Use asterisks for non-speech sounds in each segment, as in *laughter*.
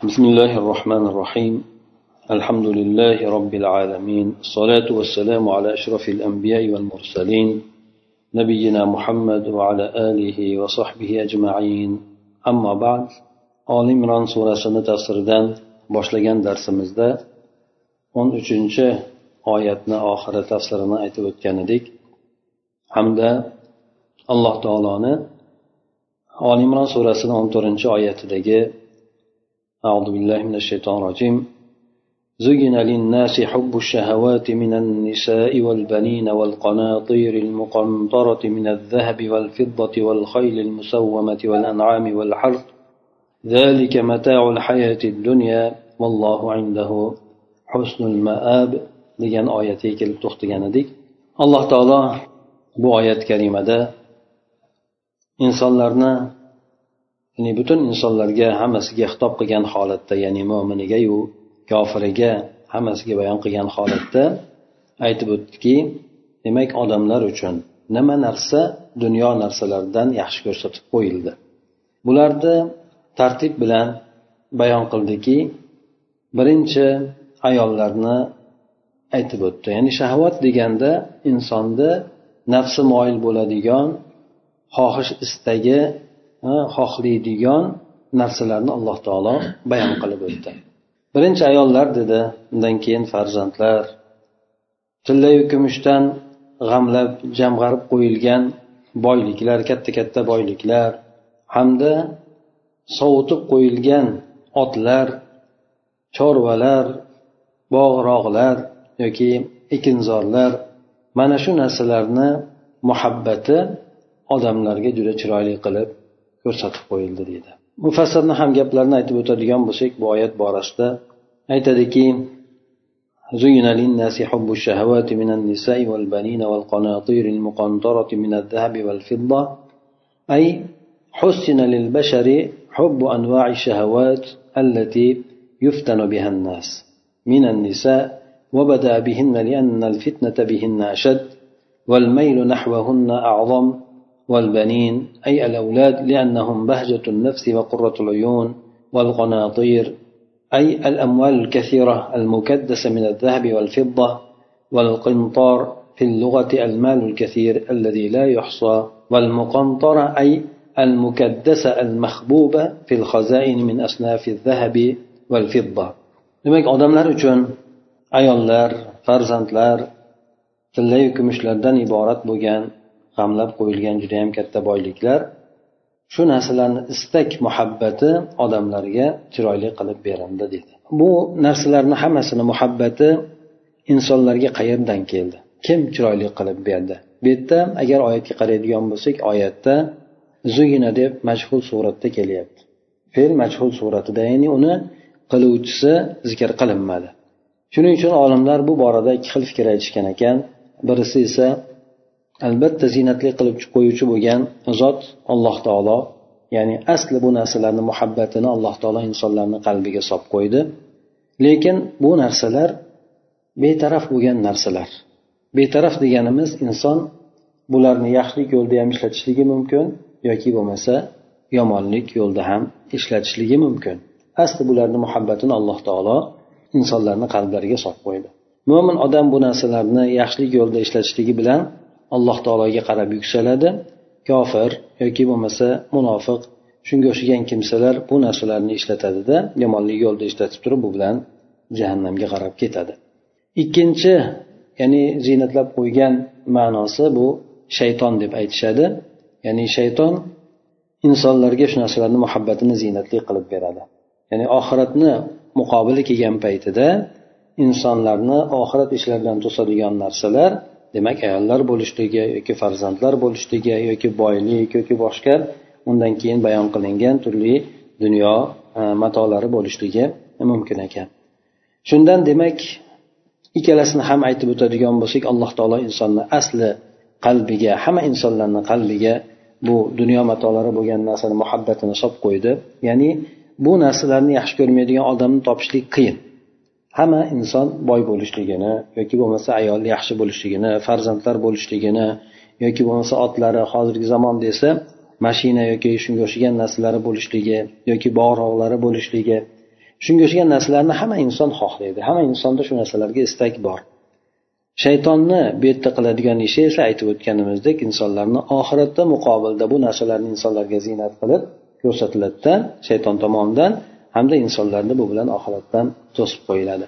بسم الله الرحمن الرحيم الحمد لله رب العالمين الصلاة والسلام على أشرف الأنبياء والمرسلين نبينا محمد وعلى آله وصحبه أجمعين أما بعد آل عمران سورة tafsiridan boshlagan darsimizda o'n uchinchi oyatni oxiri tafsirini aytib o'tgan edik hamda alloh taoloni ol imron surasini o'n to'rtinchi oyatidagi أعوذ بالله من الشيطان الرجيم. زين للناس حب الشهوات من النساء والبنين والقناطير المقنطرة من الذهب والفضة والخيل المسومة والأنعام والحرث. ذلك متاع الحياة الدنيا والله عنده حسن المآب. degan oyatga kelib to'xtagan edik alloh taolo bu oyat karimada insonlarni ya'ni butun insonlarga hammasiga xitob qilgan holatda ya'ni mo'minigayu kofiriga hammasiga bayon qilgan holatda aytib o'tdiki demak odamlar uchun nima narsa dunyo narsalaridan yaxshi ko'rsatib qo'yildi. Bularni tartib bilan bayon qildiki birinchi ayollarni aytib o'tdi. Ya'ni shahvat deganda insonda nafsi moyil bo'ladigan xohish istagi xohlaydigan narsalarni alloh taolo bayon qilib o'tdi. Birinchi ayollar dedi undan keyin farzandlar. Tillayu kumushdan g'amlab jamg'arib qo'yilgan boyliklar katta katta boyliklar hamda sovutib qo'yilgan otlar chorvalar bog'roqlar yoki ekinzorlar mana shu narsalarni muhabbati odamlarga juda chiroyli qilib ko'rsatib qo'yildi deydi mufassirni ham gaplarini aytib o'tadigan bo'lsak bu oyat borasida aytadiki زين للناس حب الشهوات من النساء والبنين والقناطير المقنطرة من الذهب والفضة أي حسن للبشر حب أنواع الشهوات التي يفتن بها الناس من النساء وبدا بهن لأن الفتنة بهن أشد والميل نحوهن أعظم والبنين أي الأولاد لأنهم بهجة النفس وقرة العيون والقناطير أي الأموال الكثيرة المكدسة من الذهب والفضة والقنطار في اللغة المال الكثير الذي لا يحصى والمقنطرة أي المكدسة المخبوبة في الخزائن من أصناف الذهب والفضة. Demak odamlar uchun ayollar farzandlar tillayu kumushlardan iborat bo'lgan g'amlab qo'yilgan judayam katta boyliklar. Shu narsalarni istak muhabbati odamlarga chiroyli qilib berildi dedi. Bu narsalarni hammasini muhabbati insonlarga qayerdan keldi? Kim chiroyli qilib berdi? Bu yerda agar oyatga qaraydigan bo'lsak oyatda zuyina deb majhul suratda kelyapti. Fe'l majhul suratida ya'ni uni qiluvchisi zikr qilinmadi. Shuning uchun olimlar bu borada ikki xil fikr aytishgan ekan. Birisi esa albatta ziynatli qilib qo'yuvchi bo'lgan zot alloh taolo ya'ni asli bu narsalarni muhabbatini alloh taolo insonlarni qalbiga solib qo'ydi. Lekin bu narsalar betaraf bo'lgan narsalar. Betaraf deganimiz inson bularni yaxshilik yo'lda ham ishlatishligi mumkin yoki bo'lmasa yomonlik yo'lda ham ishlatishligi mumkin. Asli bularni muhabbatini alloh taolo insonlarni qalblariga solib qo'ydi. Mo'min odam bu narsalarni yaxshilik yo'lda ishlatishligi bilan alloh taologa qarab yuksaladi. Kofir yoki bo'lmasa munofiq shunga o'xshagan kimsalar bu narsalarni ishlatadida yomonlik yo'lda ishlatib turib bu bilan jahannamga qarab ketadi. Ikkinchi ya'ni ziynatlab qo'ygan ma'nosi bu shayton deb aytishadi. Ya'ni shayton insonlarga shu narsalarni muhabbatini ziynatli qilib beradi. Ya'ni oxiratni muqobili kelgan paytida insonlarni oxirat ishlaridan to'sadigan narsalar demak ayollar bo'lishligi yoki farzandlar bo'lishligi yoki boylik yoki boshqa undan keyin bayon qilingan turli dunyo e, matolari bo'lishligi mumkin ekan. Shundan demak ikkalasini ham aytib o'tadigan bo'lsak alloh taolo insonni asli qalbiga hamma insonlarni qalbiga bu dunyo matolari bo'lgan narsani muhabbatini solib qo'ydi. Ya'ni bu narsalarni yaxshi ko'rmaydigan odamni topishlik qiyin. Hamma inson boy bo'lishligini yoki bo'lmasa ayol yaxshi bo'lishligini farzandlar bo'lishligini yoki bo'lmasa otlari hozirgi zamon desa mashina yoki shunga o'xshagan narsalari bo'lishligi yoki bog'roqlari bo'lishligi shunga o'xshagan narsalarni hamma inson xohlaydi. Hamma insonda shu narsalarga istak bor. Shaytonni bu yerda qiladigan ishi esa aytib o'tganimizdek insonlarni oxiratda muqobilda bu narsalarni insonlarga ziynat qilib ko'rsatiladida shayton tomonidan hamda insonlarni bu bilan oxiratdan to'sib qo'yiladi.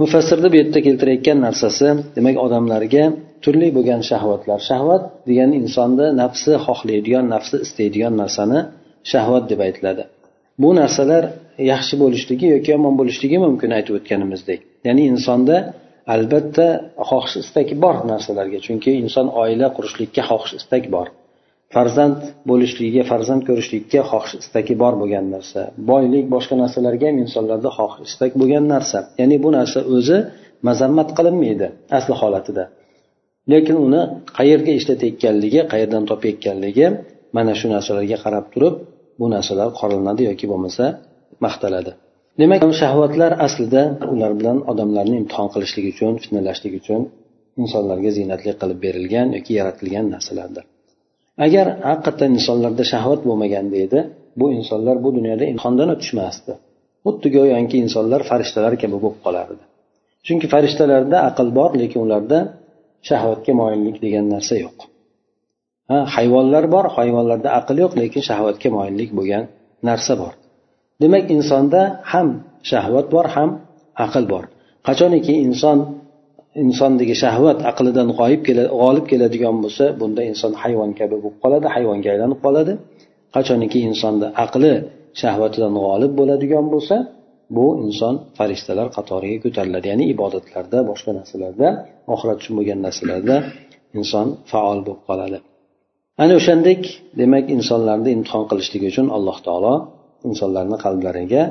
Mufassirni bu yerda keltirayotgan narsasi demak odamlarga turli bo'lgan shahvatlar. Shahvat degani insonni nafsi xohlaydigan nafsi istaydigan narsani shahvat deb aytiladi. Bu narsalar yaxshi bo'lishligi yoki yomon bo'lishligi mumkin aytib o'tganimizdek. Ya'ni insonda albatta xohish istak bor narsalarga chunki inson oila qurishlikka xohish istak bor. Farzand bo'lishligiga farzand ko'rishlikka xohish istagi bor bo'lgan narsa. Boylik boshqa narsalarga ham insonlarda xohish istak bo'lgan narsa. Ya'ni bu narsa o'zi mazammat qilinmaydi asli holatida. Lekin uni qayerga ishlatayotganligi qayerdan topayotganligi mana shu narsalarga qarab turib bu narsalar qoralanadi yoki bo'lmasa maqtaladi. Demak shahvatlar aslida ular bilan odamlarni imtihon qilishlik uchun fitnalashlik uchun insonlarga ziynatli qilib berilgan yoki yaratilgan narsalardir. Agar haqiqatdan insonlarda shahvat bo'lmaganda edi bu insonlar bu dunyoda imtihondan o'tishmasdi. Xuddi go'yoki insonlar farishtalar kabi bo'lib qolardi. Chunki farishtalarda aql bor lekin ularda shahvatga moyillik degan narsa yo'q. Ha hayvonlar bor hayvonlarda aql yo'q lekin shahvatga moyillik bo'lgan narsa bor. Demak insonda ham shahvat bor ham aql bor. Qachoniki inson insondagi shahvat aqlidan g'oyib g'olib keladigan bo'lsa bunda inson hayvon kabi bo'lib qoladi hayvonga aylanib qoladi. Qachoniki insonni aqli shahvatidan g'olib bo'ladigan bo'lsa bu inson farishtalar qatoriga ko'tariladi. Ya'ni ibodatlarda boshqa narsalarda oxirat uchun bo'lgan narsalarda inson faol bo'lib qoladi. Ana o'shandek demak insonlarni imtihon qilishligi uchun alloh taolo insonlarni qalblariga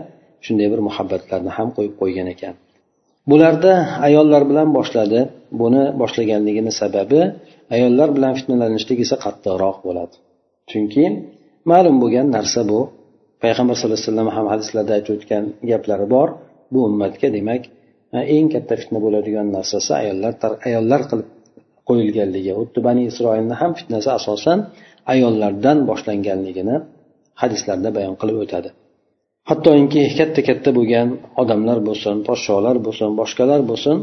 shunday bir muhabbatlarni ham qo'yib qo'ygan ekan. Bularda ayollar bilan boshladi. Buni boshlaganligini sababi ayollar bilan fitnalanishlik esa qattiqroq bo'ladi. Chunki ma'lum bo'lgan narsa bu. Payg'ambar sallallohu alayhi vasallam ham hadislarda aytib o'tgan gaplari bor. Bu ummatga demak eng katta fitna bo'ladigan narsasi ayollar ayollar qilib qo'yilganligi. Xuddi bani isroilni ham fitnasi asosan ayollardan boshlanganligini hadislarda bayon qilib o'tadi. Hattoki katta katta bo'lgan odamlar bo'lsin podsholar bo'lsin boshqalar bo'lsin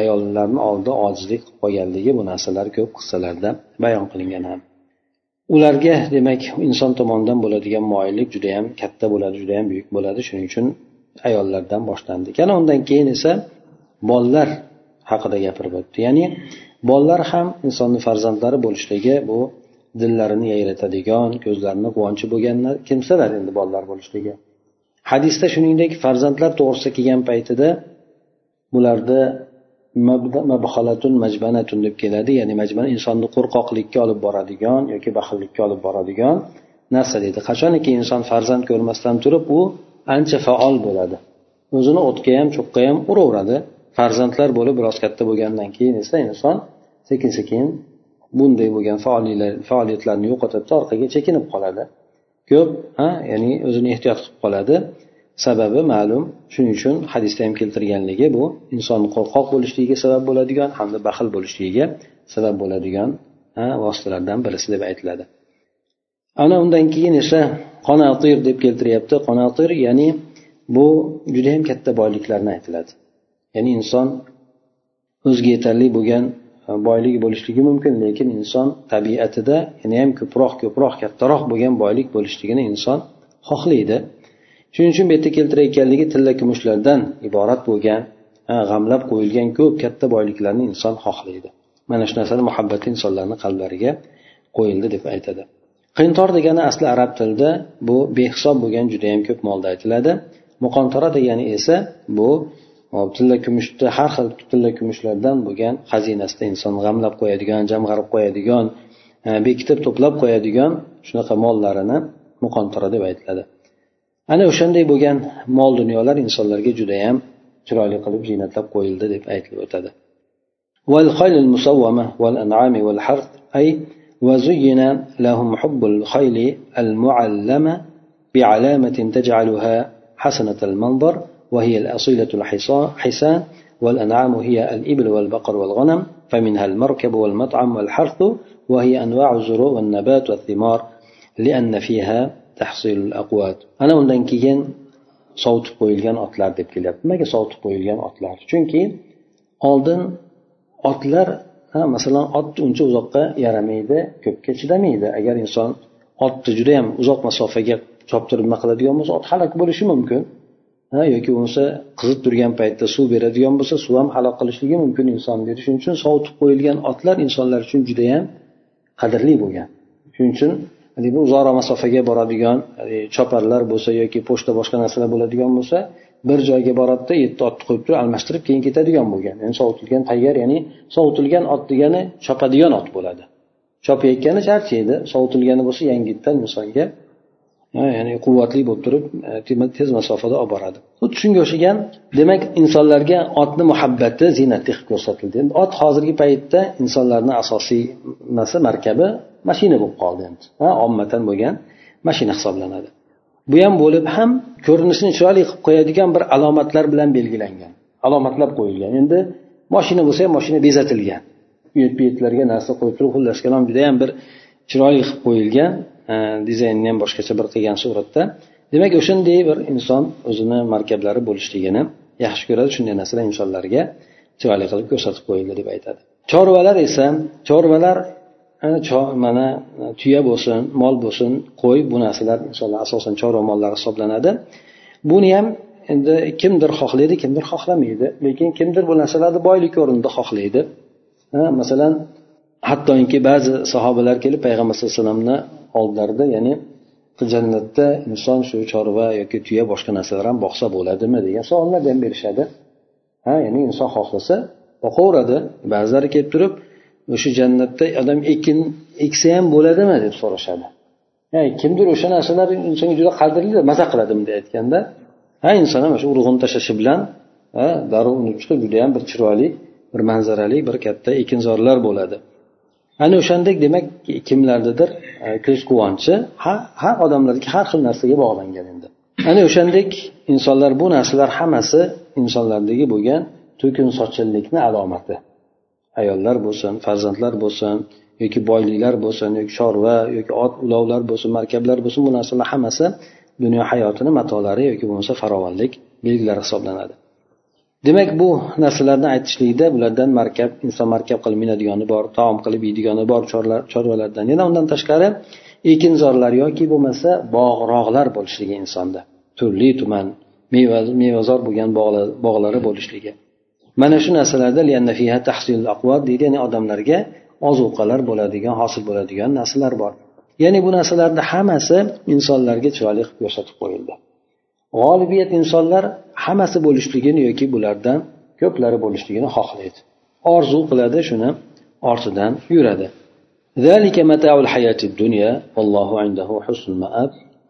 ayollarni oldida ojizlik qilib qolganligi bu narsalar ko'p qissalarda bayon qilingan ham. Ularga demak inson tomonidan bo'ladigan moyillik judayam katta bo'ladi judayam buyuk bo'ladi. Shuning uchun ayollardan boshlandi. Yana undan keyin esa bolalar haqida gapirib o'tdi. Ya'ni bolalar ham insonni farzandlari bo'lishligi bu dillarini yayratadigan ko'zlarini quvonchi bo'lgan kimsalar endi bolalar bo'lishligi. Hadisda shuningdek farzandlar to'g'risida kelgan paytida bularda mabhalatun majbanatun deb keladi. Ya'ni majbana insonni qo'rqoqlikka olib boradigan yoki baxillikka olib boradigan narsa deydi. Qachoniki inson farzand ko'rmasdan turib u ancha faol bo'ladi. O'zini o'tga ham cho'qqa ham uraveradi. Farzandlar bo'lib biroz katta bo'lgandan keyin esa inson sekin sekin bunday bo'lgan faoliyatlarni yo'qotadi orqaga chekinib qoladi. Ko'p ha? Ya'ni o'zini ehtiyot qilib qoladi. Sababi ma'lum shuning uchun hadisda ham keltirganligi bu. Inson qo'rqoq bo'lishligiga sabab bo'ladigan hamda baxil bo'lishligiga sabab bo'ladigan vositalardan birisi deb aytiladi. Ana undan keyin esa qonatir deb keltiryapti. Qonatir ya'ni bu judayam katta boyliklarni aytiladi. Ya'ni inson o'ziga yetarli bo'lgan E, boylik bo'lishligi mumkin lekin inson tabiatida yana ham ko'proq ko'proq kattaroq bo'lgan boylik bo'lishligini inson xohlaydi. Shuning uchun bu yerda keltirayotganligi tilla kumushlardan iborat bo'lgan e, g'amlab qo'yilgan ko'p katta boyliklarni inson xohlaydi. Mana shu narsani muhabbati insonlarni qalblariga qo'yildi deb aytadi. Qintor degani asli arab tilida bu behisob bo'lgan judayam ko'p molda aytiladi. Muqontara degani esa bu tilla kumushni har xil tilla kumushlardan bo'lgan xazinasida inson g'amlab qo'yadigan jamg'arib qo'yadigan bekitib to'plab qo'yadigan shunaqa mollarini muqontara deb aytiladi ana o'shanday bo'lgan mol dunyolar insonlarga judayam chiroyli qilib ziynatlab qo'yildi deb aytilib o'tadi والخيل المسومة والأنعام والحرث أي وزين لهم حب الخيل المعلمة بعلامة تجعلها حسنة المنظر وهي الأصيلة الحسان والأنعام هي الإبل والبقر والغنم فمنها المركب والمطعم والحرث وهي أنواع الزروع والنبات والثمار لأن فيها tahsilul aqvat ana undan keyin sovutib qo'yilgan otlar deb kelyapti nimaga sovutib qo'yilgan otlar chunki oldin otlar ha masalan ot uncha uzoqqa yaramaydi ko'pga chidamaydi agar inson otni judayam uzoq masofaga choptirib nima qiladigan bo'lsa ot halok bo'lishi mumkin Ha yoki bo'lmasa qizib turgan paytda suv beradigan bo'lsa suv ham halok qilishligi mumkin insonni deydi shuning uchun sovutib qo'yilgan otlar insonlar uchun judayam qadrli bo'lgan. Shuning uchun haligi uzoqroq masofaga boradigan choparlar bo'lsa yoki pochta boshqa narsalar bo'ladigan bo'lsa bir joyga boradida yetti otni qo'yib turib almashtirib keyin ketadigan bo'lgan. Ya'ni sovutilgan tayyor ya'ni sovutilgan ot degani chopadigan ot bo'ladi. Chopayotgani charchaydi sovutilgani bo'lsa yangitdan insonga ya'ni quvvatli bo'lib turib e, tez masofada olib boradi. Xuddi shunga o'xshagan demak insonlarga otni muhabbati ziynatli qilib ko'rsatildi. Endi ot hozirgi paytda insonlarni asosiy nimasi markabi mashina bo'lib qoldi endi. Ommatan bo'lgan mashina hisoblanadi. Bu ham bo'lib ham ko'rinishini chiroyli qilib qo'yadigan bir alomatlar bilan belgilangan alomatlab qo'yilgan. Endi moshina bo'lsa ham moshina bezatilgan. Uyat buyatlarga narsa qo'yib turib xullas kalom judayam bir chiroyli qilib qo'yilgan. Э, dizaynni ham boshqacha bir qilgan suratda. Demak o'shanday bir inson o'zini markablari bo'lishligini yaxshi ko'radi. Shunday narsalar insonlarga chiroyli qilib ko'rsatib qo'yildi deb aytadi. Chorvalar esa chorvalar e, mana tuya bo'lsin mol bo'lsin qo'y bu narsalar insonlar asosan chorva mollari hisoblanadi. Buni ham endi kimdir xohlaydi kimdir xohlamaydi. Lekin kimdir bu narsalarni boylik o'rnida xohlaydi. Masalan hattoki ba'zi sahobalar kelib payg'ambar sallallohu alayhi vasallamni oldlarida ya'ni jannatda inson shu chorva yoki tuya boshqa narsalar ham boqsa bo'ladimi degan savollarni ham berishadi. Ha ya'ni inson xohlasa boqaveradi. Ba'zilari kelib turib o'sha jannatda odam ekin eksa ham bo'ladimi? deb so'rashadi. Kimdir o'sha narsalar insonga juda qadrli maza qiladi bunday aytganda. Ha inson ham o'sha urug'ini tashlashi bilan darrov unib chiqib judayam bir chiroyli bir manzarali bir katta ekinzorlar bo'ladi. Ana o'shandek demak kimlardadir e, ko'z quvonchi har odamlarga har xil narsaga bog'langan endi. Ana o'shandek insonlar bu narsalar hammasi insonlardagi bo'lgan to'kin sochinlikni alomati. Ayollar bo'lsin farzandlar bo'lsin yoki boyliklar bo'lsin yoki chorva yoki ot ulovlar bo'lsin markablar bo'lsin bu narsalar hammasi dunyo hayotini matolari yoki bo'lmasa farovonlik belgilari hisoblanadi. Demak bu narsalarni aytishlikda bulardan markab inson markab qilib minadigani bor taom qilib yeydigani bor chorvalardan. Yana undan tashqari ekinzorlar yoki bo'lmasa bog'roqlar bo'lishligi insonda. Turli tuman mevazor bo'lgan bog'lari bo'lishligi. Mana shu narsalarda deydi ya'ni odamlarga ozuqalar bo'ladigan hosil bo'ladigan narsalar bor. Ya'ni bu narsalarni hammasi insonlarga chiroyli qilib ko'rsatib qo'yildi. G'olibiyat insonlar hammasi bo'lishligini yoki bulardan ko'plari bo'lishligini xohlaydi. Orzu qiladi shuni ortidan yuradi.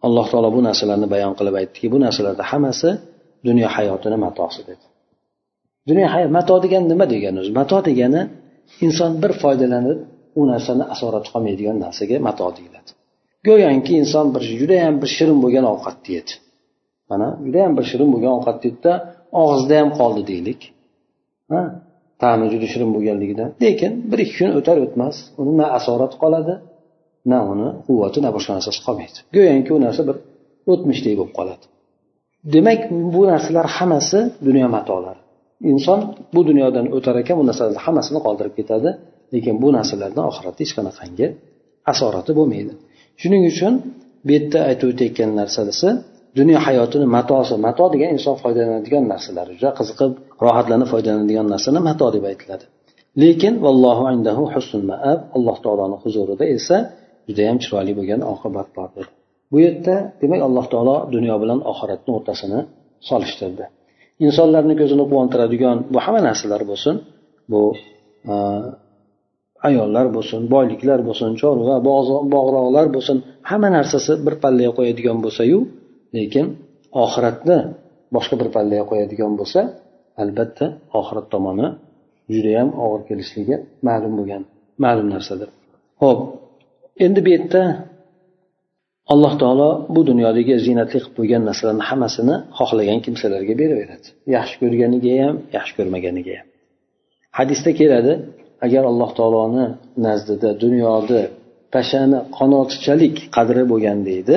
Alloh taolo bu narsalarni bayon qilib aytdiki bu narsalarda hammasi dunyo hayotini matosi dedi. Dunyo hayot mato degani nima degani o'zi mato degani inson bir foydalanib u narsani asorati qolmaydigan narsaga mato deyiladi. Go'yoki inson bir judayam bir shirin bo'lgan ovqatni yedi mana judayam bir shirin bo'lgan ovqat deydida og'izda ham qoldi deylik. Ta'mi juda shirin bo'lganligidan. Lekin bir ikki kun o'tar o'tmas uni na asorati qoladi na uni quvvati na boshqa narsasi qolmaydi. Go'yoki u narsa bir o'tmishdek bo'lib qoladi. Demak bu narsalar hammasi dunyo matolari. Inson bu dunyodan o'tar ekan bu narsalarni hammasini qoldirib ketadi lekin bu narsalardan oxiratda hech qanaqangi asorati bo'lmaydi. Shuning uchun bu yerda aytib o'tayotgan narsasi dunyo hayotini matosi mato degan inson foydalanadigan narsalar juda qiziqib rohatlanib foydalanadigan narsani mato deb aytiladi. Lekin vallohu indahu husnul maab alloh taoloni huzurida esa judayam chiroyli bo'lgan oqibat bor dedi bu yerda demak alloh taolo dunyo bilan oxiratni o'rtasini solishtirdi. Insonlarni ko'zini quvontiradigan bu hamma narsalar bo'lsin bu e, ayollar bo'lsin boyliklar bo'lsin chorva bog'roqlar bo'lsin hamma narsasi bir pallaga qo'yadigan bo'lsayu lekin oxiratni boshqa bir pallaga qo'yadigan bo'lsa albatta oxirat tomoni judayam og'ir kelishligi ma'lum bo'lgan ma'lum narsadir. Ho'p endi bu yerda alloh taolo bu dunyodagi ziynatli qilib qo'ygan narsalarni hammasini xohlagan kimsalarga beraveradi. Yaxshi ko'rganiga ham yaxshi ko'rmaganiga ham. Hadisda keladi agar alloh taoloni nazdida dunyoda pashani qanotichalik qadri bo'lgan deydi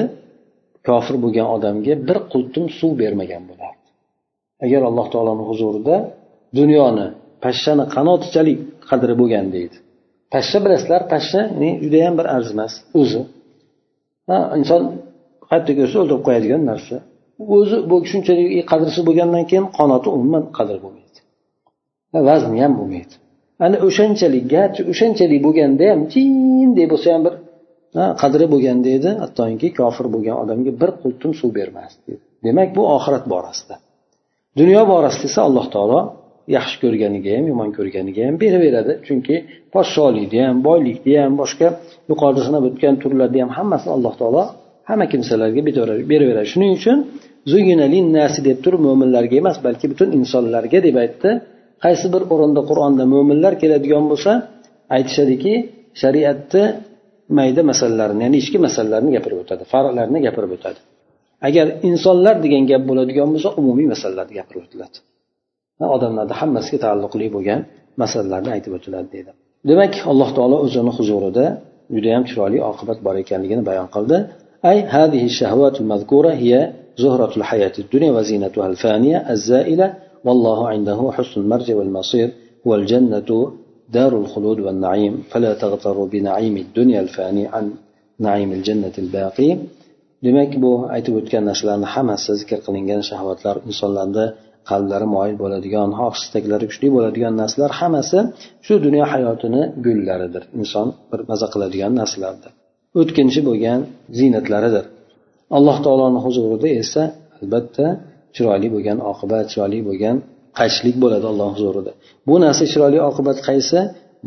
kofir bo'lgan odamga bir qultum suv bermagan bo'lardi. Agar alloh taoloni huzurida dunyoni pashshani qanotichalik qadri bo'lgan deydi. Pashsha bilasizlar pashsha judayam bir arzimas o'zi. Inson qayerda ko'rsa o'ldirib qo'yadigan narsa. O'zi bu shunchalik qadrsiz bo'lgandan keyin qanoti umuman qadr bo'lmaydi. Vazni ham bo'lmaydi. Ana o'shanchalik garchi o'shanchalik bo'lganda ham jinday bo'lsa ham bir qadri bo'lganda edi hattoki kofir bo'lgan odamga bir qultum suv bermasdi demak bu oxirat borasida. Dunyo borasida esa alloh taolo yaxshi ko'rganiga ham yomon ko'rganiga ham beraveradi. Chunki podsholikni ham boylikni ham boshqa yuqorida sanab o'tgan turlarni ham hammasini alloh taolo hamma kimsalarga beraveradi. Shuning uchun nasi deb turib mo'minlarga emas balki butun insonlarga deb aytdi. Qaysi bir o'rinda qur'onda mo'minlar keladigan bo'lsa aytishadiki shariatni mayda masalalarni ya'ni ichki masalalarni gapirib o'tadi farqlarni gapirib o'tadi agar insonlar degan gap bo'ladigan bo'lsa umumiy masalalarni gapirib o'tiladi odamlarni hammasiga taalluqli bo'lgan masalalarni aytib o'tiladi deydi demak alloh taolo o'zini huzurida judayam chiroyli oqibat bor ekanligini bayon qildi أي هذه الشهوات المذكورة هي زهرة الحياة الدنيا وزينتها الفانية الزائلة والله عنده حسن المرجع والمصير والجنة دار الخلود والنعيم فلا تغتروا بنعيم الدنيا الفاني عن نعيم الجنة الباقي demak bu aytib o'tgan narsalarni hammasi zikr qilingan shahvatlar insonlarni qalblari moyil bo'ladigan xohish istaklari kuchli bo'ladigan narsalar hammasi shu dunyo hayotini gullaridir inson bir maza qiladigan narsalardir o'tkinchi bo'lgan ziynatlaridir alloh taoloni huzurida esa albatta chiroyli bo'lgan oqibat chiroyli bo'lgan qaytishlik bo'ladi alloh huzurida bu narsa chiroyli oqibat qaysi?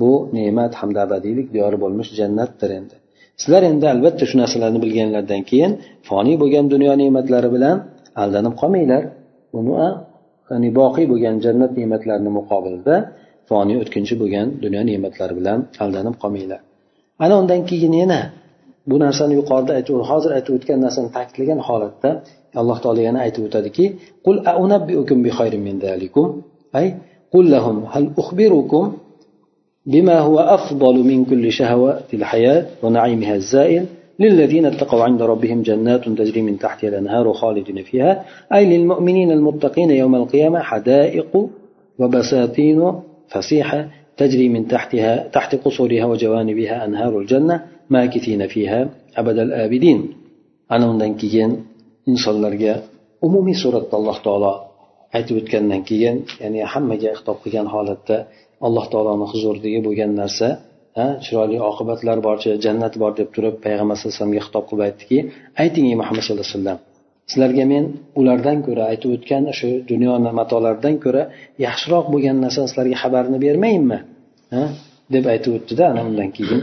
Bu ne'mat hamda abadiylik diyori bo'lmish jannatdir endi. Sizlar endi albatta shu narsalarni bilganlaridan keyin foniy bo'lgan dunyo ne'matlari bilan aldanib qolmanglar. Uni ya'ni boqiy bo'lgan jannat ne'matlarini muqobilida foniy o'tkinchi bo'lgan dunyo ne'matlari bilan aldanib qolmanglar. Ana undan keyin yana bu narsani yuqorida aytib hozir aytib o'tgan narsani ta'kidlagan holatda alloh taolo yana aytib o'tadiki qul bi khayrin ay qul lahum hal ukhbirukum بما هو أفضل من كل شهوات الحياة ونعيمها الزائل للذين اتقوا عند ربهم جنات تجري من تحتها الأنهار خالدين فيها أي للمؤمنين المتقين يوم القيامة حدائق وبساتين فسيحة تجري من تحتها تحت قصورها وجوانبها أنهار الجنة ana undan keyin insonlarga umumiy suratda alloh taolo aytib o'tgandan keyin ya'ni hammaga xitob qilgan holatda alloh taoloni huzuridagi bo'lgan narsa chiroyli oqibatlar borchi jannat bor deb turib payg'ambar alayhi vasallamga xitob qilib aytdiki ayting ey muhammad sallallohu alayhi vasallam sizlarga men ulardan ko'ra aytib o'tgan shu dunyo matolaridan ko'ra yaxshiroq bo'lgan narsani sizlarga xabarini bermayinmi? Deb aytib o'tdida ana undan keyin.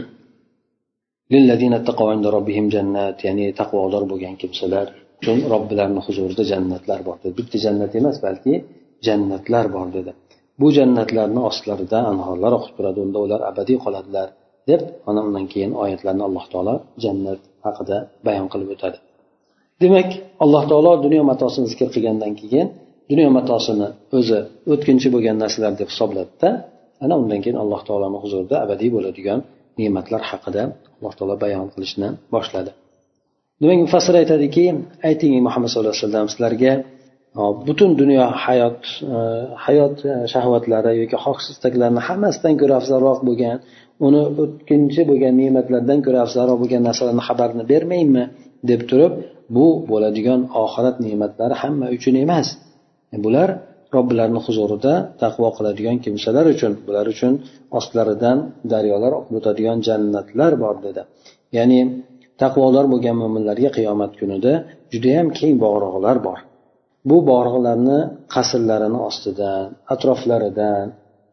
Ya'ni taqvodor bo'lgan kimsalar uchun robbilarini huzurida jannatlar bor dedi. Bitta jannat emas balki jannatlar bor dedi. Bu jannatlarni ostlarida anhorlar oqib turadi unda ular abadiy qoladilar deb mana undan keyin oyatlarni alloh taolo jannat haqida bayon qilib o'tadi. Demak alloh taolo dunyo matosini zikr qilgandan keyin dunyo matosini o'zi o'tkinchi bo'lgan narsalar deb hisobladida ana undan keyin alloh taoloni huzurida abadiy bo'ladigan ne'matlar haqida alloh taolo bayon qilishni boshladi. Demak mufassir aytadiki ayting muhammad sallallohu alayhi vasallam sizlarga e, butun dunyo hayot e, hayot e, shahvatlari yoki xohish istaklarini hammasidan ko'ra afzalroq bo'lgan uni o'tkinchi bo'lgan ne'matlardan ko'ra afzalroq bo'lgan narsalarni xabarini bermaymi deb turib bu bo'ladigan oxirat ne'matlari hamma uchun emas. Bular robbilarini huzurida taqvo qiladigan kimsalar uchun bular uchun ostlaridan daryolar oqib o'tadigan jannatlar bor dedi. Ya'ni taqvodor bo'lgan mo'minlarga qiyomat kunida judayam keng bog'roqlar bor. Bu bog'roqlarni qasrlarini ostidan atroflaridan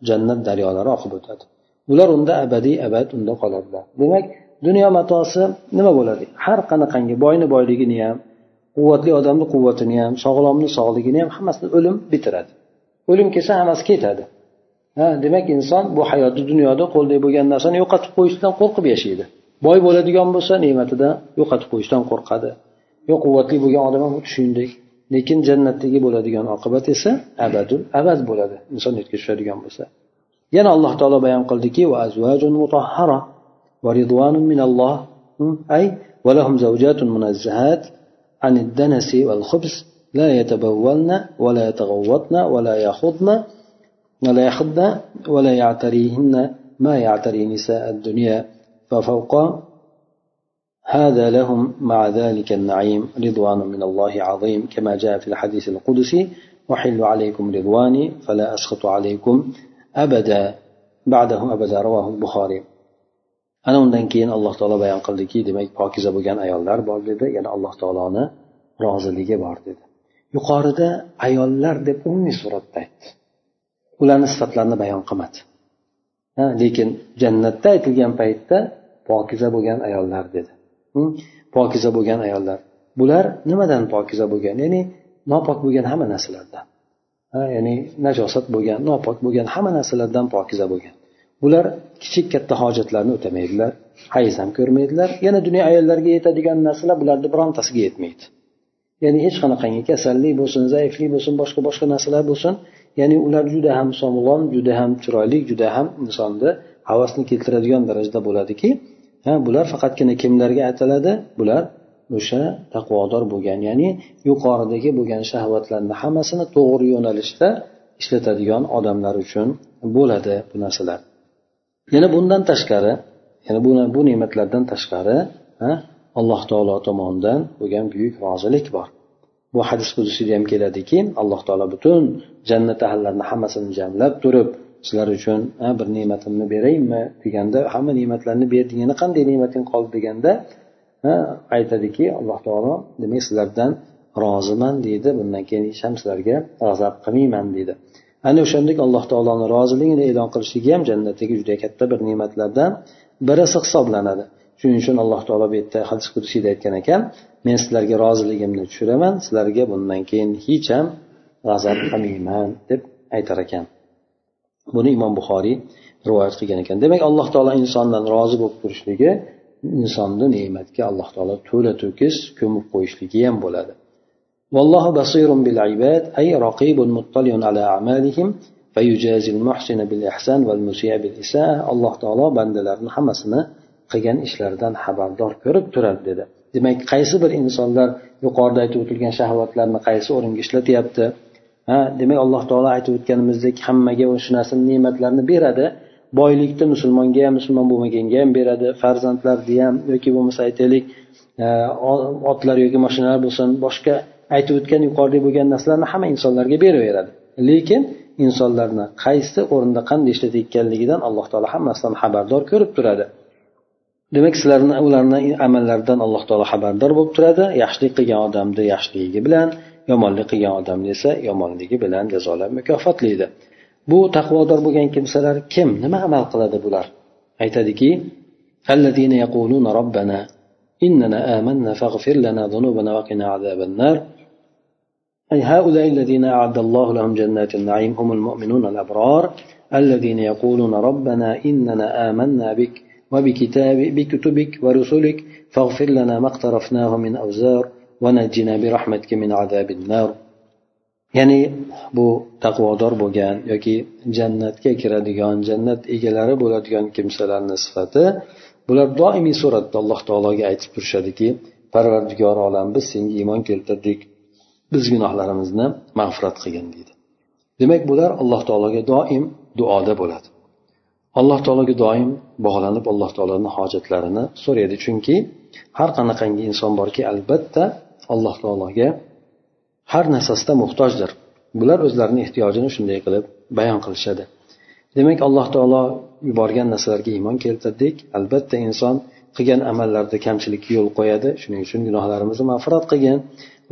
jannat daryolari oqib o'tadi. Ular unda abadiy abad unda qoladilar. Demak dunyo matosi nima bo'ladi? Har qanaqangi boyni boyligini ham quvvatli odamni quvvatini ham sog'lomni sog'ligini ham hammasini o'lim bitiradi. O'lim kelsa hammasi ketadi. Ha demak inson bu hayotda dunyoda qo'lida bo'lgan narsani yo'qotib qo'yishdan qo'rqib yashaydi. Boy bo'ladigan bo'lsa ne'matidan yo'qotib qo'yishdan qo'rqadi. Yo quvvatli bo'lgan odam ham xuddi shuningdek lekin jannatdagi bo'ladigan oqibat esa abadul abad bo'ladi inson yerga tushadigan bo'lsa. Yana alloh taolo bayon qildiki va ridvanun minalloh. Hmm, ay va lahum zawjatun munazzahat. عن الدنس والخبز لا يتبولن ولا يتغوطن ولا يخضن ولا يخضن ولا يعتريهن ما يعتري نساء الدنيا ففوق هذا لهم مع ذلك النعيم رضوان من الله عظيم كما جاء في الحديث القدسي وحل عليكم رضواني فلا أسخط عليكم أبدا. بعده أبدا رواه البخاري. Ana undan keyin alloh taolo bayon qildiki demak pokiza bo'lgan ayollar bor dedi. Yana alloh taoloni roziligi bor dedi. Yuqorida ayollar deb umumiy suratda aytdi. Ularni sifatlarini bayon qilmadi. Lekin jannatda aytilgan paytda pokiza bo'lgan ayollar dedi. Pokiza bo'lgan ayollar. Bular nimadan pokiza bo'lgan? Ya'ni nopok bo'lgan hamma narsalardan. Ya'ni najosat bo'lgan nopok bo'lgan hamma narsalardan pokiza bo'lgan. Bular kichik katta hojatlarni o'tamaydilar hayz ham ko'rmaydilar. Yana dunyo ayollariga yetadigan narsalar bularni birontasiga yetmaydi. Ya'ni hech qanaqangi kasallik bo'lsin zaiflik bo'lsin boshqa boshqa narsalar bo'lsin ya'ni ular juda ham sog'lom juda ham chiroyli juda ham insonni havasni keltiradigan darajada bo'ladiki ha bular faqatgina kimlarga aytiladi bular o'sha taqvodor bo'lgan ya'ni yuqoridagi bo'lgan shahvatlarni hammasini to'g'ri yo'nalishda ishlatadigan odamlar uchun bo'ladi bu narsalar. Yana bundan tashqari yana bu, bu ne'matlardan tashqari alloh taolo tomonidan bo'lgan buyuk rozilik bor. Bu hadis qudusida ham keladiki alloh taolo butun jannat ahllarini hammasini jamlab turib sizlar uchun bir ne'matimni beraymi deganda hamma ne'matlarni berding yana qanday ne'mating qoldi deganda aytadiki alloh taolo demak sizlardan roziman deydi. Bundan keyin hech ham sizlarga g'azab qilmayman deydi. Ana o'shandek alloh taoloni roziligini e'lon qilishligi ham jannatdagi juda katta bir ne'matlardan birisi hisoblanadi. Shuning uchun alloh taolo bu yerda hadis qudsiyda aytgan ekan men sizlarga roziligimni tushiraman sizlarga bundan keyin hech ham g'azab qilmayman deb aytar ekan. Buni imom buxoriy rivoyat qilgan ekan. Demak alloh taolo insondan rozi bo'lib turishligi insonni ne'matga alloh taolo to'la to'kis ko'mib qo'yishligi ham bo'ladi. والله بصير بالعباد أي رقيب مطلع على أعمالهم فيجازي المحسن بالإحسان والمسيء بالإساءة الله تعالى بندلرni hammasini qilgan ishlaridan xabardor ko'rib turadi dedi demak qaysi bir insonlar yuqorida aytib o'tilgan shahvatlarni qaysi o'ringa ishlatyapti ha demak alloh taolo aytib o'tganimizdek hammaga shu narsani ne'matlarni beradi boylikni musulmonga ham musulmon bo'lmaganga ham beradi farzandlarni ham yoki bo'lmasa aytaylik otlar yoki mashinalar bo'lsin boshqa aytib o'tgan yuqorida bo'lgan narsalarni hamma insonlarga beraveradi lekin insonlarni qaysi o'rinda qanday ishlatayotganligidan alloh taolo hammasidan xabardor ko'rib turadi demak sizlarni ularni amallaridan alloh taolo xabardor bo'lib turadi yaxshilik qilgan odamni yaxshiligi bilan yomonlik qilgan odamni esa yomonligi bilan jazolab mukofotlaydi bu taqvodor bo'lgan kimsalar kim nima amal qiladi bular aytadiki الذين يقولون ربنا إننا آمنا فاغفر لنا ذنوبنا وقنا عذاب النار أي هؤلاء الذين أعد الله لهم جنات النعيم هم المؤمنون الأبرار الذين يقولون ربنا إننا آمنا بك وبكتاب بكتبك ورسلك فاغفر لنا ما اقترفناه من أوزار ونجنا برحمتك من عذاب النار ya'ni bu taqvodor bo'lgan yoki jannatga kiradigan jannat egalari bo'ladigan kimsalarni sifati bular doimiy suratda alloh taologa aytib turishadiki parvardigor olam biz senga iymon keltirdik biz gunohlarimizni mag'firat qilgin deydi. Demak bular alloh taologa doim duoda bo'ladi. Alloh taologa doim bog'lanib alloh taoloni hojatlarini so'raydi. Chunki har qanaqangi inson borki albatta alloh taologa har narsasida muhtojdir. Bular o'zlarini ehtiyojini shunday qilib bayon qilishadi. Demak alloh taolo yuborgan narsalarga iymon keltirdik. Albatta inson qilgan amallarida kamchilikka yo'l qo'yadi. Shuning uchun gunohlarimizni mag'firat qilgin.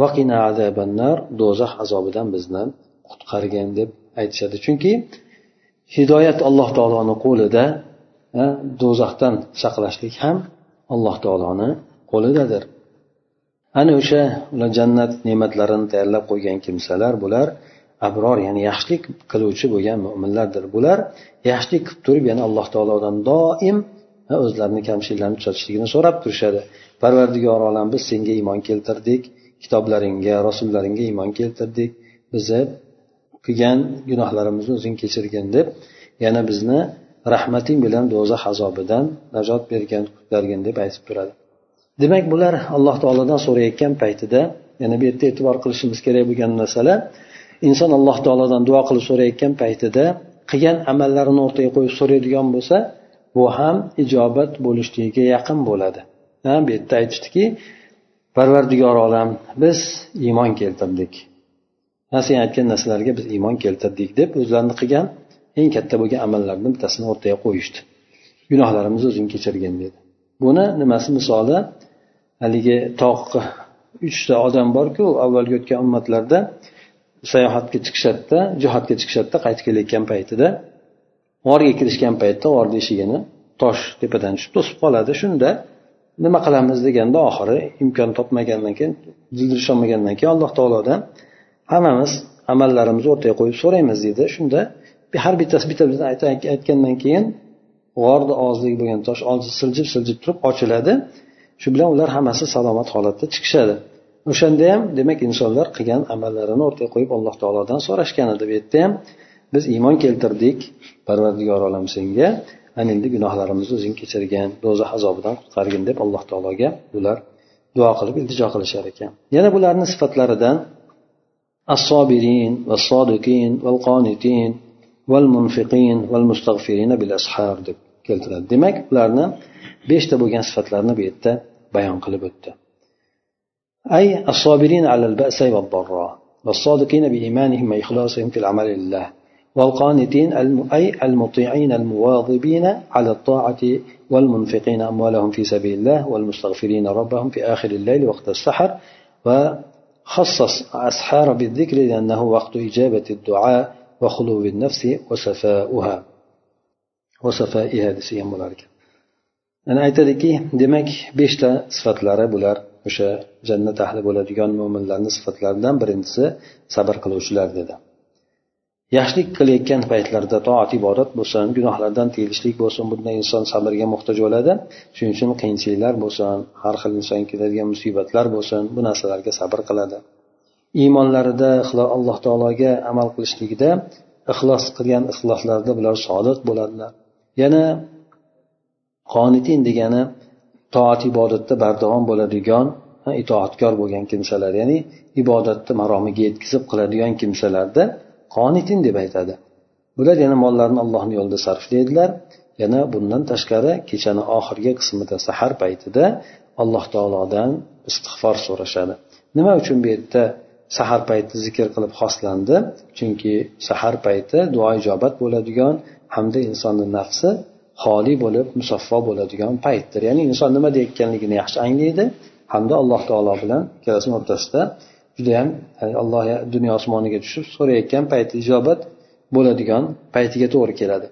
Vaqina azabannar do'zax azobidan bizni qutqargin deb aytishadi. Chunki hidoyat alloh taoloni qo'lida do'zaxdan saqlashlik ham alloh taoloni qo'lidadir. Ana o'sha ular jannat ne'matlarini tayyorlab qo'ygan kimsalar bular abror ya'ni yaxshilik qiluvchi bo'lgan mo'minlardir bular yaxshilik qilib turib yana alloh taolodan doim o'zlarini kamchiliklarini tuzatishligini so'rab turishadi. Parvardigor olam biz senga iymon keltirdik kitoblaringga rasullaringga iymon keltirdik. Bizni qilgan gunohlarimizni o'zing kechirgin deb yana bizni rahmating bilan do'zax azobidan najot bergin qutqargin deb aytib turadi. Demak bular alloh taolodan so'rayotgan paytida yana bu yerda e'tibor qilishimiz kerak bo'lgan masala inson alloh taolodan duo qilib so'rayotgan paytida qilgan amallarini o'rtaga qo'yib so'raydigan bo'lsa bu ham ijobat bo'lishligiga yaqin bo'ladi. Bu yerda aytishdiki parvardigor olam biz iymon keltirdik. Ha sen aytgan narsalarga biz iymon keltirdik deb o'zlarini qilgan eng katta bo'lgan amallarni bittasini o'rtaga qo'yishdi. Gunohlarimizni o'zing kechirgin dedi. Buni nimasi misoli? Haligi tog' uchta odam borku avvalgi o'tgan ummatlarda sayohatga chiqishadida jihodga chiqishadida qaytib kelayotgan paytida g'orga kirishgan paytda g'orni eshigini tosh tepadan tushib to'sib qoladi. Shunda nima qilamiz deganda oxiri imkon topmagandan keyin dildirisholmagandan keyin alloh taolodan hammamiz amallarimizni o'rtaga qo'yib so'raymiz deydi shunda har bittasi bitta bitta aytgandan keyin g'orni og'zidagi bo'lgan tosh og'zi siljib siljib turib ochiladi. Shu bilan ular hammasi salomat holatda chiqishadi. O'shanda ham demak insonlar qilgan amallarini o'rtaga qo'yib alloh taolodan so'rashgan edi. Bu yerda ham biz iymon keltirdik. Parvardigor olam senga. ana endi gunohlarimizni o'zing kechirgin do'zax azobidan qutqargin deb alloh taologa ular duo qilib iltijo qilishar ekan yana bularni sifatlaridan الصابرين والصادقين والقانتين والمنفقين والمستغفرين بالأسحار deb keltiradi demak ularni beshta bo'lgan sifatlarni bu yerda bayon qilib o'tdi أي الصابرين على البأس والضراء والصادقين بإيمانهم وإخلاصهم في العمل لله والقانتين أي المطيعين المواظبين على الطاعة والمنفقين أموالهم في سبيل الله والمستغفرين ربهم في آخر الليل وقت السحر. وخصص أسحار بالذكر لأنه وقت إجابة الدعاء وخلو النفس وصفاؤها وصفائها desak bo'lar ekan ana aytadiki demak beshta sifatlari bular o'sha jannat ahli bo'ladigan mo'minlarni sifatlaridan birinchisi sabr qiluvchilar dedi yaxshilik qilayotgan paytlarida toat ibodat bo'lsin gunohlardan tiyilishlik bo'lsin bunda inson sabrga muhtoj bo'ladi. Shuning uchun qiyinchiliklar bo'lsin har xil insonga keladigan musibatlar bo'lsin bu narsalarga sabr qiladi. Iymonlarida alloh taologa amal qilishligida ixlos qilgan ixloslarida bular sodiq bo'ladilar. Yana qonitin degani toat ibodatda bardavom bo'ladigan itoatkor bo'lgan kimsalar ya'ni ibodatni maromiga yetkazib qiladigan kimsalarda qonitin deb aytadi. Bular yana mollarini allohni yo'lida sarflaydilar. Yana bundan tashqari kechani oxirgi qismida sahar paytida alloh taolodan istig'for so'rashadi. Nima uchun bu yerda sahar payti zikr qilib xoslandi? Chunki sahar payti duo ijobat bo'ladigan hamda insonni nafsi xoli bo'lib musaffo bo'ladigan paytdir. Ya'ni inson nima deyayotganligini yaxshi anglaydi hamda alloh taolo bilan ikkalasini o'rtasida judayam alloh dunyo osmoniga tushib so'rayotgan payti ijobat bo'ladigan paytiga to'g'ri keladi.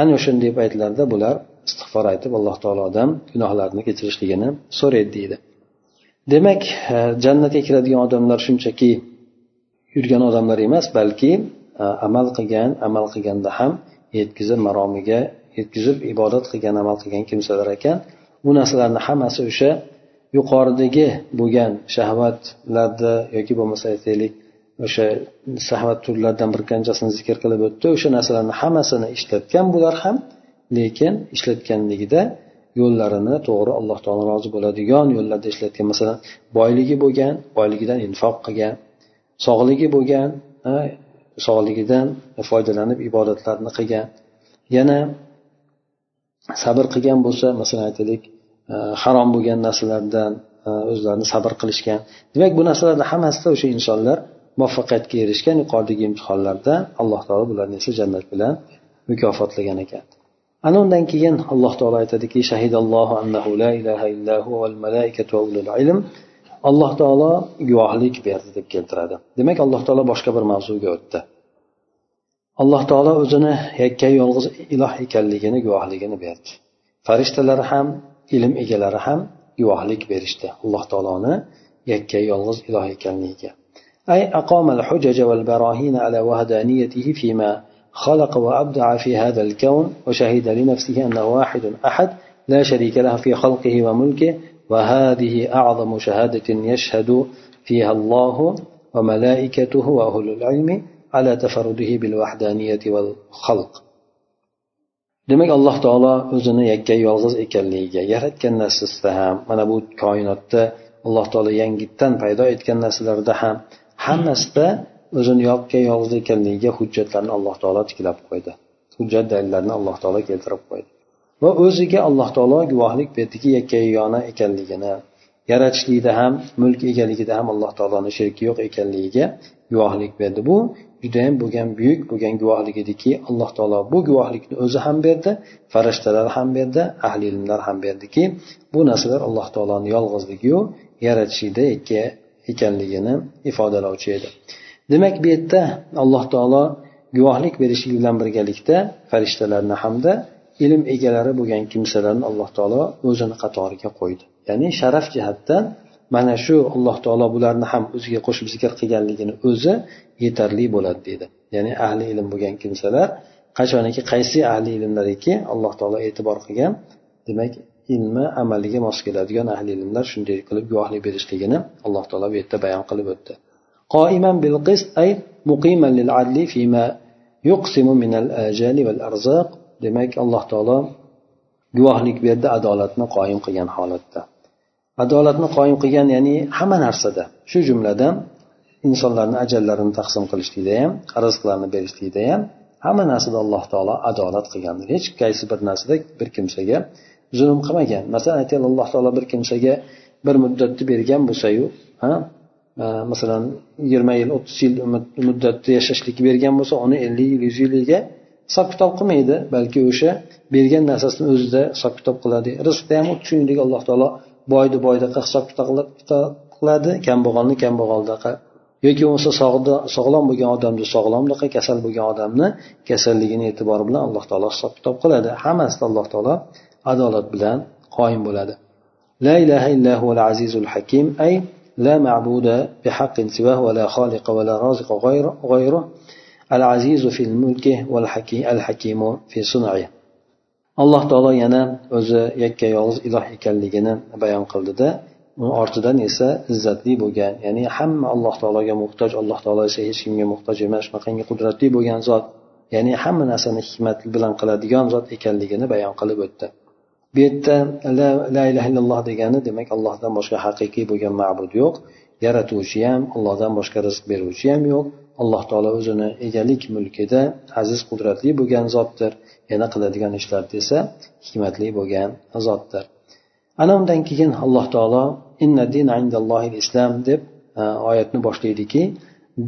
Ana o'shanday paytlarda bular istig'for aytib alloh taolodan gunohlarini kechirishligini so'raydi deydi. Demak e, jannatga kiradigan odamlar shunchaki yurgan odamlar emas balki e, amal qilgan amal qilganda ham yetkazib maromiga yetkazib ibodat qilgan amal qilgan kimsalar ekan. Bu narsalarni hammasi o'sha yuqoridagi bo'lgan shahvatlarda yoki bo'lmasa aytaylik o'sha shahvat turlaridan bir qanchasini zikr qilib o'tdi. O'sha narsalarni hammasini ishlatgan bular ham lekin ishlatganligida yo'llarini to'g'ri alloh taolo rozi bo'ladigan yo'llarda ishlatgan masalan boyligi bo'lgan boyligidan infoq qilgan sog'ligi bo'lgan sog'ligidan foydalanib ibodatlarni qilgan. Yana sabr qilgan bo'lsa masalan aytaylik Э, harom bo'lgan narsalardan э, o'zlarini sabr qilishgan. Demak bu narsalarni hammasida o'sha insonlar muvaffaqiyatga erishgan yuqoridagi imtihonlarda alloh taolo bularni esa jannat bilan mukofotlagan ekan. Ana undan keyin alloh taolo aytadiki shahidallohu annahu la ilaha illahu val malaikatu va ulul ilm. Alloh taolo guvohlik berdi deb keltiradi. Demak alloh taolo boshqa bir mavzuga o'tdi. Alloh taolo o'zini yakkayu yolg'iz iloh ekanligini guvohligini berdi. Farishtalar ham ilm egalari ham guvohlik berishdi. Alloh taoloni yakkayu yolg'iz iloh ekanligiga. أي أقام الحجج والبراهين على وحدانيته فيما خلق وأبدع في هذا الكون وشهد لنفسه أنه واحد أحد لا شريك له في خلقه وملكه وهذه أعظم شهادة يشهد فيها الله وملائكته وأهل العلم على تفرده بالوحدانية والخلق demak alloh taolo o'zini yakka yolg'iz ekanligiga yaratgan narsasida ham mana bu koinotda alloh taolo yangitdan paydo etgan narsalarda ham hammasida o'zini yakka yolg'iz ekanligiga hujjatlarni alloh taolo tiklab qo'ydi. Hujjat dalillarni alloh taolo keltirib qo'ydi. Va o'ziga alloh taolo guvohlik berdiki yakka yagona ekanligini yaratishlikda ham mulk egaligida ham alloh taoloni sheriki yo'q ekanligiga guvohlik berdi. Bu judayam bo'lgan buyuk bo'lgan guvohlik ediki alloh taolo bu guvohlikni o'zi ham berdi farishtalar ham berdi ahli ilmlar ham berdiki bu narsalar alloh taoloni yolg'izligiyu yaratishida ekanligini ifodalovchi edi. Demak bu yerda alloh taolo guvohlik berishlik bilan birgalikda farishtalarni hamda ilm egalari bo'lgan kimsalarni alloh taolo o'zini qatoriga qo'ydi. Ya'ni sharaf jihatdan mana shu alloh taolo bularni ham o'ziga qo'shib zikr qilganligini o'zi yetarli bo'ladi deydi ya'ni ahli ilm bo'lgan kimsalar qachoniki qaysi ahli ilmlariki alloh taolo e'tibor qilgan demak ilmi amaliga mos keladigan ahli ilmlar shunday qilib guvohlik berishligini alloh taolo bu yerda bayon qilib o'tdi قائما بالقسط أي مقيما للعدل فيما يقسم من الآجال والأرزاق demak alloh taolo guvohlik berdi adolatni qoyim qilgan holatda Adolatni qoyim qilgan ya'ni hamma narsada shu jumladan insonlarni ajallarini taqsim qilishlikda ham rizqlarni berishlikda ham hamma narsada alloh taolo adolat qilgan hech qaysi bir narsada bir kimsaga zulm qilmagan. Masalan aytaylik alloh taolo bir kimsaga bir muddatni bergan bo'lsayu e, masalan yigirma yil o'ttiz yil muddatda yashashlikka bergan bo'lsa uni ellik yil yuz yiliga hisob kitob qilmaydi. Balki o'sha bergan narsasini o'zida hisob kitob qiladi. Rizqda ham xuddi shuningdek alloh taolo boyni boydaqa hisob kitob qiladi kambag'alni kambag'aldaqa yoki bo'lmasa sog'lom bo'lgan odamni sog'lomdaqa kasal bo'lgan odamni kasalligini e'tibori bilan alloh taolo hisob kitob qiladi hammasida alloh taolo adolat bilan qoyim bo'ladi la ilaha illahu azizul hakim ay لا معبود بحق سواه ولا خالق ولا رازق غيره العزيز في الملك والحكيم في صنعه alloh taolo yana o'zi yakka yolg'iz iloh ekanligini bayon qildida. Uni ortidan esa izzatli bo'lgan ya'ni hamma alloh taologa muhtoj alloh taolo esa hech kimga muhtoj emas shunaqangi qudratli bo'lgan zot ya'ni hamma narsani hikmat bilan qiladigan zot ekanligini bayon qilib o'tdi. Bu yerda la, la ilaha illalloh degani demak allohdan boshqa haqiqiy bo'lgan ma'bud yo'q. Yaratuvchi ham allohdan boshqa rizq beruvchi ham yo'q. Alloh taolo o'zini egalik mulkida aziz qudratli bo'lgan zotdir. Yana qiladigan ishlarida esa hikmatli bo'lgan zotdir. Ana undan keyin alloh taolo inna din indallohi islom deb e, oyatni boshlaydiki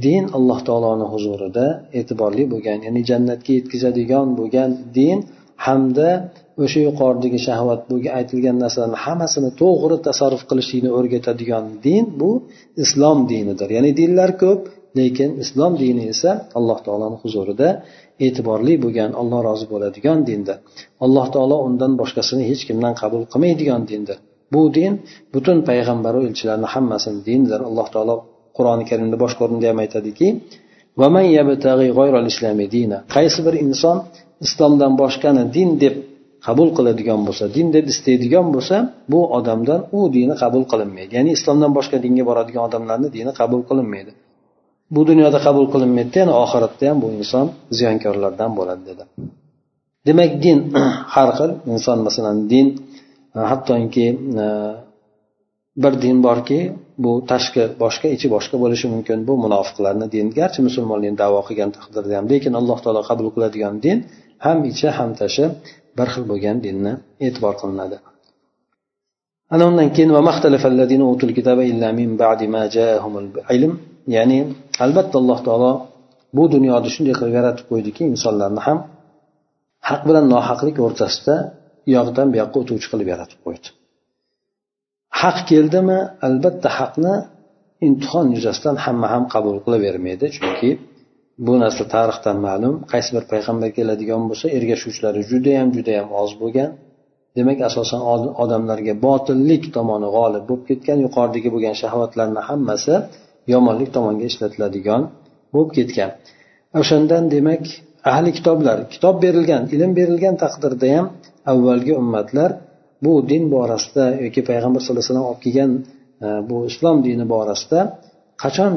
din alloh taoloni huzurida e'tiborli bo'lgan ya'ni jannatga yetkazadigan bo'lgan din hamda o'sha yuqoridagi shahvat bo'lgan aytilgan narsalarni hammasini to'g'ri tasarruf qilishlikni o'rgatadigan din bu islom dinidir. Ya'ni dinlar ko'p lekin islom dini esa alloh taoloni huzurida e'tiborli bo'lgan alloh rozi bo'ladigan dindir. Alloh taolo undan boshqasini hech kimdan qabul qilmaydigan dindir. Bu din butun payg'ambaru elchilarni hammasini dinidir alloh taolo qur'oni karimda boshqa o'rinda ham aytadiki qaysi bir inson islomdan boshqani din deb qabul qiladigan bo'lsa din deb istaydigan bo'lsa bu odamdan u dini qabul qilinmaydi. Ya'ni islomdan boshqa dinga boradigan odamlarni dini qabul qilinmaydi. Bu dunyoda qabul qilinmaydida yana oxiratda ham bu inson ziyonkorlardan bo'ladi dedi. Demak din *clears throat* har xil inson masalan din e, hattoki e, bir din borki bu tashqi boshqa ichi boshqa bo'lishi mumkin bu munofiqlarni din garchi musulmonlikni davo qilgan taqdirda ham. Lekin alloh taolo qabul qiladigan din ham ichi ham tashi bir xil bo'lgan dinni e'tibor qilinadi. Ana undan keyin ya'ni albatta alloh taolo bu dunyoni shunday qilib yaratib qo'ydiki insonlarni ham haq bilan nohaqlik o'rtasida u yoqdan bu yoqqa o'tuvchi qilib yaratib qo'ydi. Haq keldimi? Albatta haqni imtihon yuzasidan hamma ham qabul qilavermaydi chunki bu narsa tarixdan ma'lum. Qaysi bir payg'ambar keladigan bo'lsa ergashuvchilari judayam judayam oz bo'lgan. Demak asosan odamlarga botillik tomoni g'olib bo'lib ketgan yuqoridagi bo'lgan shahvatlarni hammasi yomonlik tomonga ishlatiladigan bo'lib ketgan. O'shandan demak ahli kitoblar kitob berilgan ilm berilgan taqdirda ham avvalgi ummatlar bu din borasida yoki payg'ambar sallallohu alayhi vasallam olib kelgan e, bu islom dini borasida qachon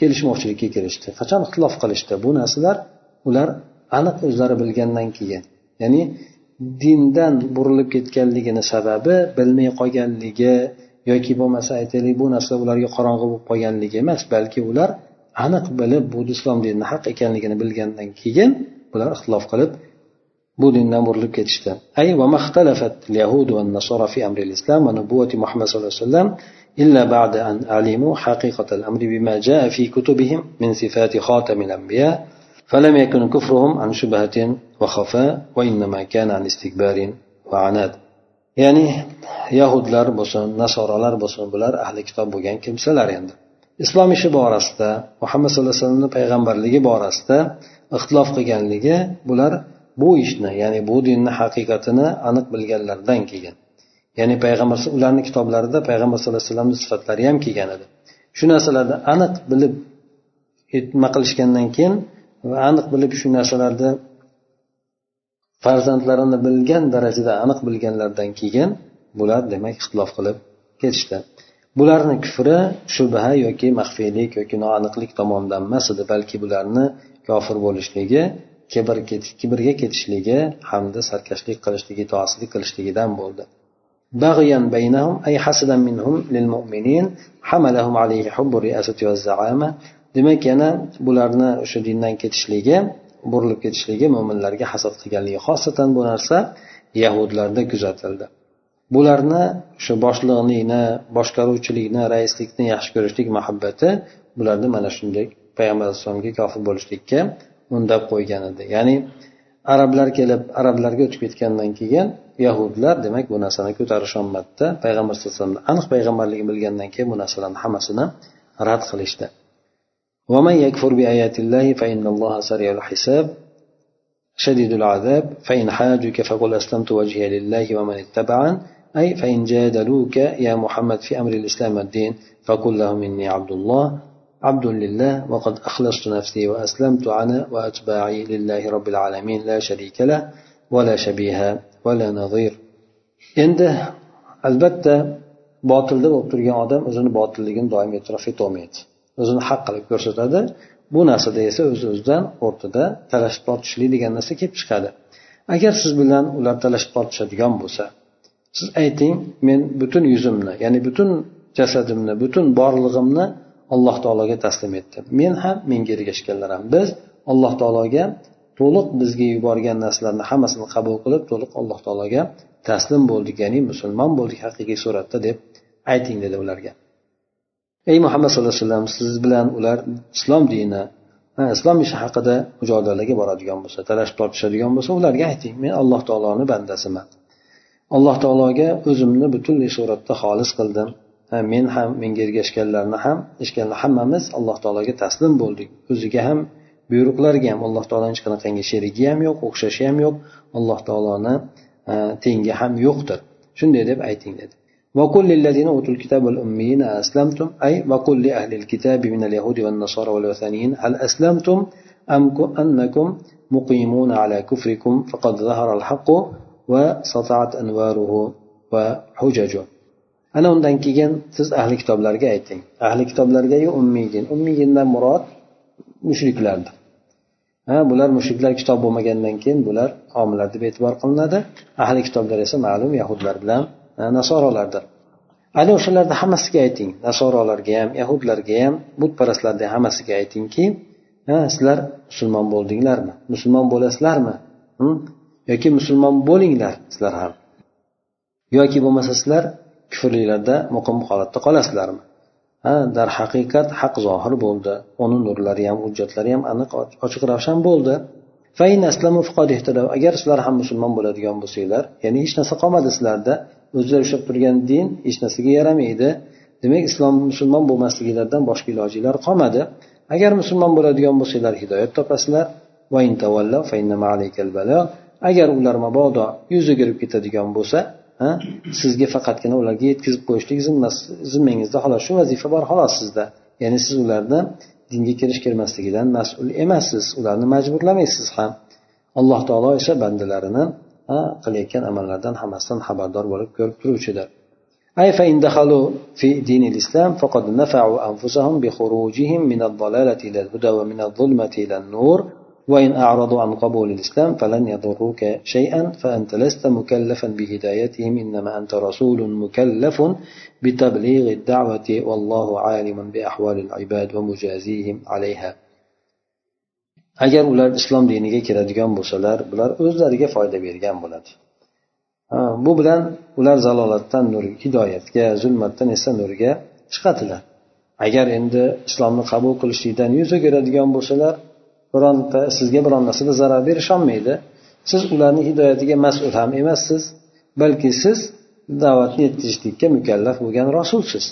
kelishmovchilikka kelishdi qachon ixtilof qilishdi? Bu narsalar ular aniq o'zlari bilgandan keyin ya'ni dindan burilib ketganligini sababi bilmay qolganligi yoki bo'lmasa aytaylik bu narsa ularga qorong'i bo'lib qolganligi emas balki ular aniq bilib bu islom dinini haq ekanligini bilgandan keyin bular ixtilof qilib bu dindan burilib ketishdi ay اليهود والنصارى في أمر الإسلام ونبوة محمد صلى الله عليه وسلم إلا بعد أن علموا حقيقة الأمر بما جاء في كتبهم من صفات خاتم الأنبياء فلم يكن كفرهم عن شبهة وخفاء وإنما كان عن استكبار وعناد ya'ni yahudlar bo'lsin nasoralar bo'lsin bular ahli kitob bo'lgan kimsalar endi. Islom ishi borasida muhammad sallallohu alayhi vasallamni payg'ambarligi borasida ixtilof qilganligi bular bu ishni ya'ni bu dinni haqiqatini aniq bilganlaridan keyin ya'ni payg'ambar ularni kitoblarida payg'ambar sallallohu alayhi vasallamni sifatlari ham kelgan edi. Shu narsalarni aniq bilib nima qilishgandan keyin va aniq bilib shu narsalarni farzandlarini bilgan darajada aniq bilganlaridan keyin bular demak ixtilof qilib ketishdi bularni kufri shubha yoki maxfiylik yoki noaniqlik tomonidan emas edi balki bularni kofir bo'lishligi kibr kibrga ketishligi hamda sarkashlik qilishligi itoatsizlik qilishligidan bo'ldi بغيا بينهم أي حسدا منهم للمؤمنين حملهم عليه حب الرئاسة والزعامة demak yana bularni o'sha dindan ketishligi burilib ketishligi mo'minlarga hasad qilganligi xosatan bu narsa yahudlarda kuzatildi. Bularni o'sha boshliqlikni boshqaruvchilikni raislikni yaxshi ko'rishlik muhabbati bularni mana shunday payg'ambar alayhissalomga kofir bo'lishlikka undab qo'ygan edi. Ya'ni arablar kelib arablarga o'tib ketgandan keyin yahudlar demak bu narsani ko'tarisholmadida payg'ambar sallallohu alayhi vasallamni aniq payg'ambarligini bilgandan keyin bu narsalarni hammasini rad qilishdi. ومن يكفر بآيات الله فإن الله سريع الحساب. شديد العذاب. فإن حاجك فقل أسلمت وجهي لله ومن اتبعن أي فإن جادلوك يا محمد في أمر الإسلام والدين فقل لهم إني عبد الله عبد لله وقد أخلصت نفسي وأسلمت أنا وأتباعي لله رب العالمين. لا شريك له ولا شبيه ولا نظير. endi albatta botilda bo'lib turgan odam o'zini botilligini doim e'tirof etolmaydi. O'zini haq qilib ko'rsatadi. Bu narsada esa o'z o'zidan o'rtada talashib tortishlik degan narsa kelib chiqadi. Agar siz bilan ular talashib tortishadigan bo'lsa siz ayting men butun yuzimni ya'ni butun jasadimni butun borlig'imni alloh taologa taslim etdim. Men ham menga ergashganlar ham. Biz alloh taologa to'liq bizga yuborgan narsalarni hammasini qabul qilib to'liq alloh taologa taslim bo'ldik ya'ni musulmon bo'ldik haqiqiy suratda deb ayting dedi ularga. Ey muhammad sallallohu alayhi vasallam siz bilan ular islom dini islom ishi haqida mujodalaga boradigan bo'lsa talashib tortishadigan bo'lsa ularga ayting men alloh taoloni bandasiman. Alloh taologa o'zimni butunlay suratda xolis qildim. Men ham menga ergashganlarni ham eshitganlar hammamiz alloh taologa taslim bo'ldik. O'ziga ham buyruqlarga ham alloh taoloni hech qanaqangi sherigi ham yo'q o'xshashi ham yo'q. Alloh taoloni tengi ham yo'qdir. Shunday deb ayting dedi. وقل للذين أوتوا الكتاب والأميين أسلمتم أي وقل لأهل الكتاب من اليهود والنصارى والوثنيين هل أسلمتم أم أنكم مقيمون على كفركم فقد ظهر الحق وسطعت أنواره وحججه ana undan keyin siz ahli kitoblarga ayting ahli kitoblargayu ummiyyin ummiyindan murod mushriklardir ha bular mushriklar kitob bo'lmagandan keyin bular homiylar deb e'tibor qilinadi ahli kitoblar esa ma'lum yahudlar bilan E, nasorolardir. Ana o'shalarni hammasiga ayting. Nasorolarga ham yahudlarga ham butparastlarga hammasiga aytingki sizlar musulmon bo'ldinglarmi? Musulmon bo'lasizlarmi? Yoki musulmon bo'linglar sizlar ham? Yoki bo'lmasa sizlar kufrliklarda muqim holatda qolasizlarmi? Ha darhaqiqat haq zohir bo'ldi. Uni nurlari ham hujjatlari ham aniq ochiq ravshan bo'ldi. Agar sizlar ham musulmon bo'ladigan bo'lsanglar ya'ni hech narsa qolmadi sizlarda o'zlari ushlab turgan din hech narsaga yaramaydi. Demak islom musulmon bo'lmasliginglardan boshqa ilojinglar qolmadi. Agar musulmon bo'ladigan bo'lsanglar hidoyat topasizlar. Agar ular mabodo yuz o'girib ketadigan bo'lsa sizga faqatgina ularga yetkazib qo'yishlik zimmangizda xolos. Shu vazifa bor xolos sizda. Ya'ni siz ularni dinga kirish kirmasligidan mas'ul emassiz. Ularni majburlamaysiz ham. Alloh taolo esa bandalarini qilayotgan amallardan hammasidan xabardor bo'lib ko'rib turuvchidir. أي فإن دخلوا في دين الإسلام فقد نفعوا أنفسهم بخروجهم من الضلالة إلى الهدى ومن الظلمة إلى النور وإن أعرضوا عن قبول الإسلام فلن يضروك شيئا فأنت لست مكلفا بهدايتهم إنما أنت رسول مكلف بتبليغ الدعوة والله عالم بأحوال العباد ومجازيهم عليها agar ular islom diniga kiradigan bo'lsalar bular o'zlariga foyda bergan bo'ladi. Bu bilan ular zalolatdan nur hidoyatga zulmatdan esa nurga chiqadilar. Agar endi islomni qabul qilishlikdan yuz o'giradigan bo'lsalar bironta sizga biron narsada zarar berisholmaydi siz ularni hidoyatiga mas'ul ham emassiz balki siz da'vatni yetkazishlikka mukallaf bo'lgan rasulsiz.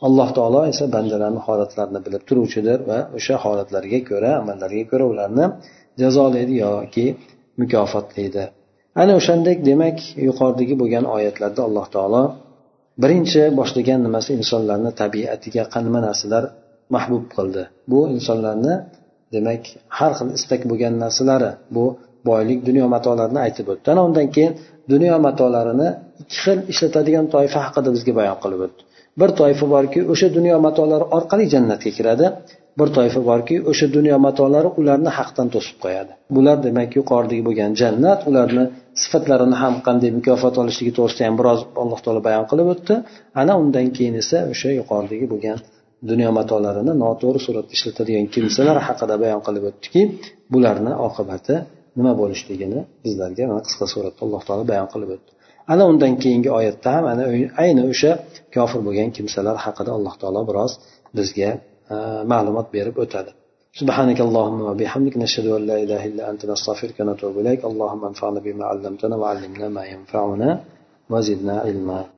Alloh taolo esa bandalarni holatlarini bilib turuvchidir va o'sha holatlarga ko'ra amallariga ko'ra ularni jazolaydi yoki mukofotlaydi. Ana o'shandek demak yuqoridagi bo'lgan oyatlarda alloh taolo birinchi boshlagan nimasi insonlarni tabiatiga nima narsalar mahbub qildi? Bu insonlarni demak har xil istak bo'lgan narsalari bu boylik dunyo matolarini aytib o'tdi. Ana undan keyin dunyo matolarini ikki xil ishlatadigan toifa haqida bizga bayon qilib o'tdi. Bir toifa borki o'sha dunyo matolari orqali jannatga kiradi. Bir toifa borki o'sha dunyo matolari ularni haqdan to'sib qo'yadi. Bular demak yuqoridagi bo'lgan jannat ularni sifatlarini ham qanday mukofot olishligi to'g'risida ham biroz alloh taolo bayon qilib o'tdi. Ana undan keyin esa o'sha yuqoridagi bo'lgan dunyo matolarini noto'g'ri suratda ishlatadigan kimsalar haqida bayon qilib o'tdiki bularni oqibati nima bo'lishligini bizlarga mana qisqa suratda alloh taolo bayon qilib o'tdi. ana undan keyingi oyatda ham ana ayni o'sha kofir bo'lgan kimsalar haqida alloh taolo biroz bizga ma'lumot berib o'tadi سبحانك اللهم وبحمدك نشهد أن لا إله إلا أنت نستغفرك ونتوب إليك اللهم انفعنا بما علمتنا وعلمنا ما ينفعنا وزدنا علما